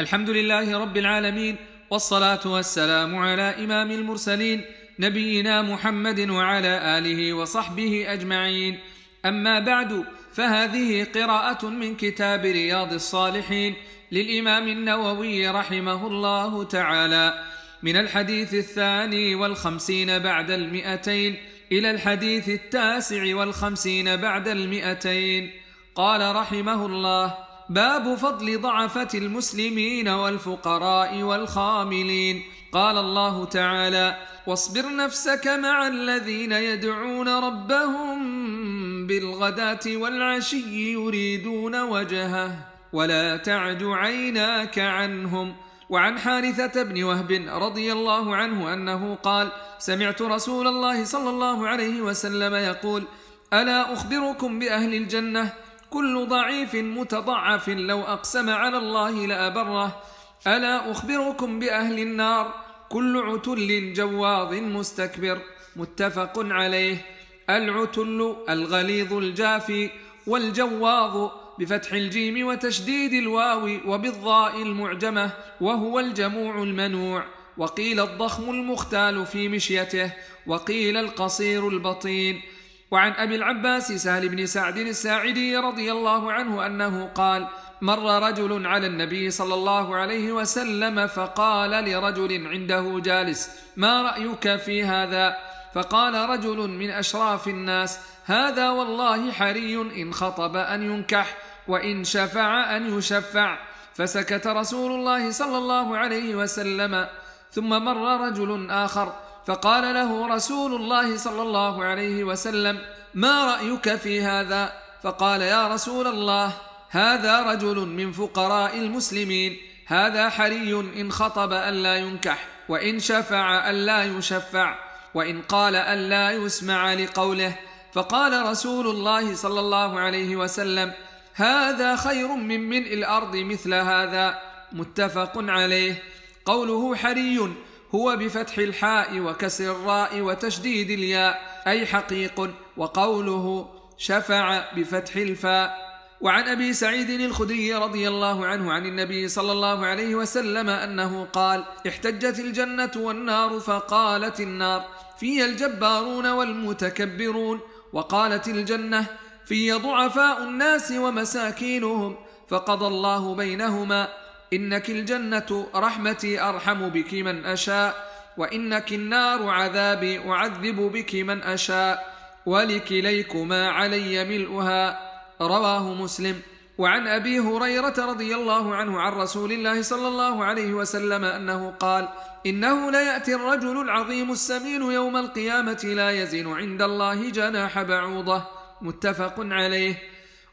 الحمد لله رب العالمين والصلاة والسلام على إمام المرسلين نبينا محمد وعلى آله وصحبه أجمعين. أما بعد فهذه قراءة من كتاب رياض الصالحين للإمام النووي رحمه الله تعالى. من الحديث الثاني والخمسين بعد المئتين إلى الحديث التاسع والخمسين بعد المئتين. قال رحمه الله باب فضل ضعفة المسلمين والفقراء والخاملين. قال الله تعالى واصبر نفسك مع الذين يدعون ربهم بالغداة والعشي يريدون وجهه ولا تعد عيناك عنهم. وعن حارثة بن وهب رضي الله عنه أنه قال سمعت رسول الله صلى الله عليه وسلم يقول ألا أخبركم بأهل الجنة؟ كل ضعيف متضعف لو أقسم على الله لأبره. ألا أخبركم بأهل النار؟ كل عتل جواظ مستكبر. متفق عليه. العتل الغليظ الجافي والجواظ بفتح الجيم وتشديد الواو وبالضاء المعجمة وهو الجموع المنوع. وقيل الضخم المختال في مشيته وقيل القصير البطين. وعن أبي العباس سهل بن سعد الساعدي رضي الله عنه أنه قال مر رجل على النبي صلى الله عليه وسلم فقال لرجل عنده جالس ما رأيك في هذا؟ فقال رجل من أشراف الناس هذا والله حري إن خطب أن ينكح وإن شفع أن يشفع. فسكت رسول الله صلى الله عليه وسلم. ثم مر رجل آخر فقال له رسول الله صلى الله عليه وسلم ما رأيك في هذا؟ فقال يا رسول الله هذا رجل من فقراء المسلمين هذا حري إن خطب الا ينكح وإن شفع الا يشفع وإن قال الا يسمع لقوله. فقال رسول الله صلى الله عليه وسلم هذا خير من ملء الأرض مثل هذا. متفق عليه. قوله حري هو بفتح الحاء وكسر الراء وتشديد الياء أي حقيق وقوله شفع بفتح الفاء. وعن أبي سعيد الخدري رضي الله عنه عن النبي صلى الله عليه وسلم أنه قال احتجت الجنة والنار فقالت النار في الجبارون والمتكبرون. وقالت الجنة في ضعفاء الناس ومساكينهم فقضى الله بينهما. إنك الجنة رحمتي أرحم بك من أشاء وإنك النار عذابي أعذب بك من أشاء ولكليكما علي ملؤها. رواه مسلم. وعن أبي هريرة رضي الله عنه عن رسول الله صلى الله عليه وسلم أنه قال إنه ليأتي الرجل العظيم السمين يوم القيامة لا يزن عند الله جناح بعوضة. متفق عليه.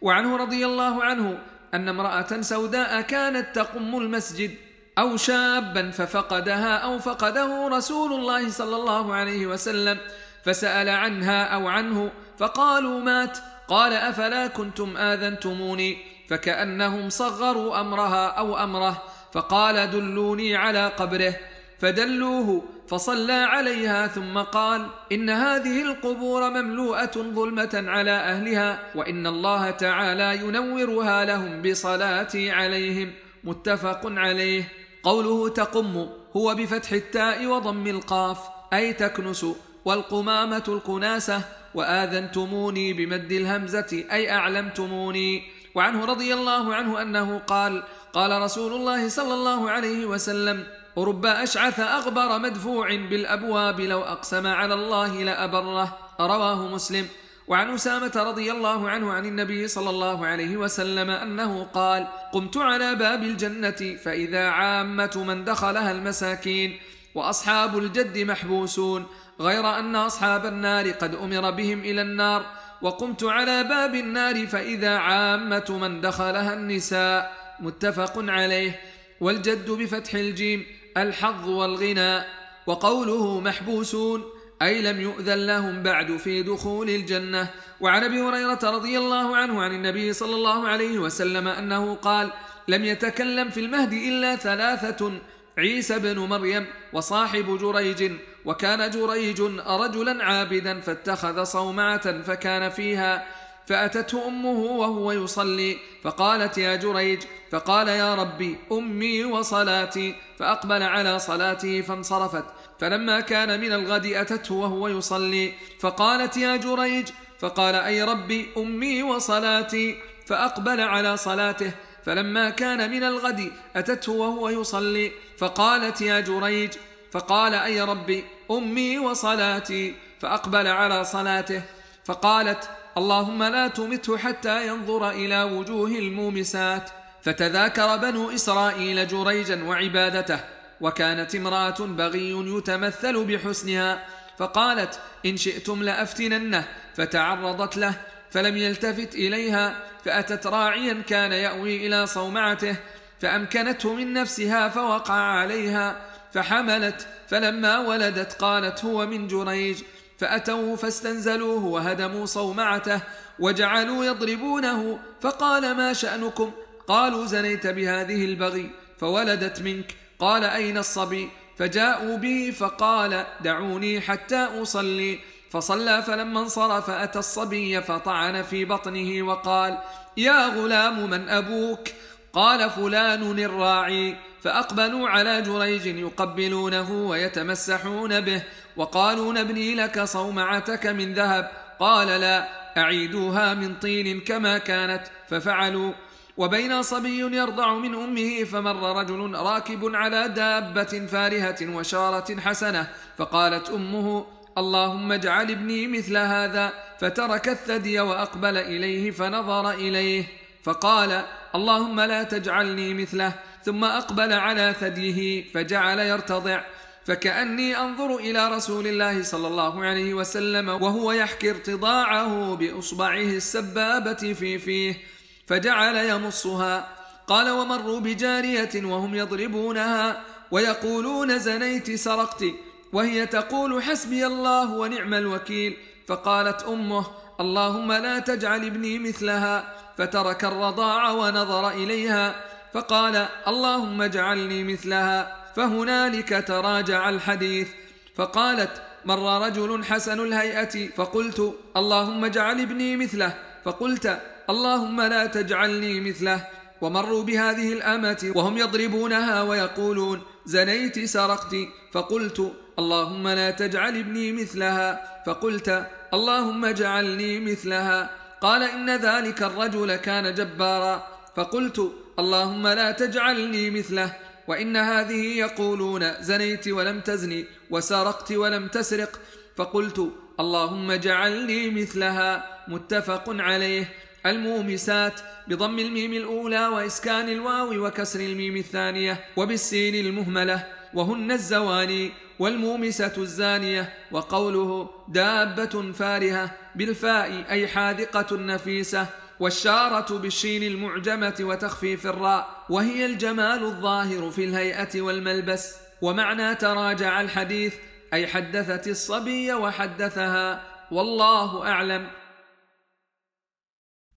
وعنه رضي الله عنه أن امرأة سوداء كانت تقم المسجد أو شابا ففقدها أو فقده رسول الله صلى الله عليه وسلم فسأل عنها أو عنه فقالوا مات. قال أفلا كنتم آذنتموني؟ فكأنهم صغروا أمرها أو أمره فقال دلوني على قبره. فدلوه فصلى عليها ثم قال إن هذه القبور مملوءة ظلمة على أهلها وإن الله تعالى ينورها لهم بصلاتي عليهم متفق عليه. قوله تقم هو بفتح التاء وضم القاف أي تكنس والقمامة الكناسة وآذنتموني بمد الهمزة أي أعلمتموني. وعنه رضي الله عنه أنه قال قال رسول الله صلى الله عليه وسلم رب أشعث أغبر مدفوع بالأبواب لو أقسم على الله لأبره. رواه مسلم. وعن أسامة رضي الله عنه عن النبي صلى الله عليه وسلم أنه قال قمت على باب الجنة فإذا عامة من دخلها المساكين وأصحاب الجد محبوسون غير أن أصحاب النار قد أمر بهم إلى النار وقمت على باب النار فإذا عامة من دخلها النساء. متفق عليه. والجد بفتح الجيم. الحظ والغنى وقوله محبوسون أي لم يؤذن لهم بعد في دخول الجنة. وعن أبي هريرة رضي الله عنه عن النبي صلى الله عليه وسلم أنه قال لم يتكلم في المهد إلا ثلاثة عيسى بن مريم وصاحب جريج وكان جريج رجلا عابدا فاتخذ صومعة فكان فيها فأتته أمه وهو يصلي فقالت يا جريج فقال يا ربي أمي وصلاتي فأقبل على صلاته فانصرفت. فلما كان من الغد أتته وهو يصلي فقالت يا جريج فقال أي ربي أمي وصلاتي فأقبل على صلاته. فلما كان من الغد أتته وهو يصلي فقالت يا جريج فقال أي ربي أمي وصلاتي فأقبل على صلاته. فقالت اللهم لا تمته حتى ينظر إلى وجوه المومسات. فتذاكر بنو إسرائيل جريجا وعبادته وكانت امرأة بغي يتمثل بحسنها. فقالت إن شئتم لأفتننه. فتعرضت له فلم يلتفت إليها. فأتت راعيا كان يأوي إلى صومعته فأمكنته من نفسها فوقع عليها. فحملت فلما ولدت قالت هو من جريج. فأتوه فاستنزلوه وهدموا صومعته وجعلوا يضربونه فقال ما شأنكم؟ قالوا زنيت بهذه البغي فولدت منك. قال أين الصبي؟ فجاءوا به فقال دعوني حتى أصلي. فصلى فلما انصرف أتى الصبي فطعن في بطنه وقال يا غلام من أبوك؟ قال فلان الراعي. فأقبلوا على جريج يقبلونه ويتمسحون به وقالوا نبني لك صومعتك من ذهب. قال لا أعيدوها من طين كما كانت. ففعلوا. وبين صبي يرضع من أمه فمر رجل راكب على دابة فارهة وشارة حسنة. فقالت أمه اللهم اجعل ابني مثل هذا. فترك الثدي وأقبل إليه فنظر إليه. فقال اللهم لا تجعلني مثله. ثم أقبل على ثديه فجعل يرتضع فكأني أنظر إلى رسول الله صلى الله عليه وسلم وهو يحكي ارتضاعه بإصبعه السبابة في فيه فجعل يمصها قال ومروا بجارية وهم يضربونها ويقولون زنيت سرقت وهي تقول حسبي الله ونعم الوكيل فقالت أمه اللهم لا تجعل ابني مثلها فترك الرضاع ونظر إليها فقال اللهم اجعلني مثلها. فهنالك تراجع الحديث. فقالت مر رجل حسن الهيئة فقلت اللهم اجعل ابني مثله. فقلت اللهم لا تجعلني مثله. ومروا بهذه الأمة وهم يضربونها ويقولون زنيت سرقت. فقلت اللهم لا تجعل ابني مثلها. فقلت اللهم اجعلني مثلها. قال إن ذلك الرجل كان جبارا. فقلت اللهم لا تجعلني مثله. وإن هذه يقولون زنيت ولم تزني وسرقت ولم تسرق. فقلت اللهم اجعلني مثلها. متفق عليه. المومسات بضم الميم الأولى وإسكان الواو وكسر الميم الثانية وبالسين المهملة. وهن الزواني والمومسة الزانية. وقوله دابة فارهة بالفاء أي حاذقة نفيسة. والشارة بالشين المعجمة وتخفيف الراء وهي الجمال الظاهر في الهيئة والملبس. ومعنى تراجع الحديث أي حدثت الصبي وحدثها والله أعلم.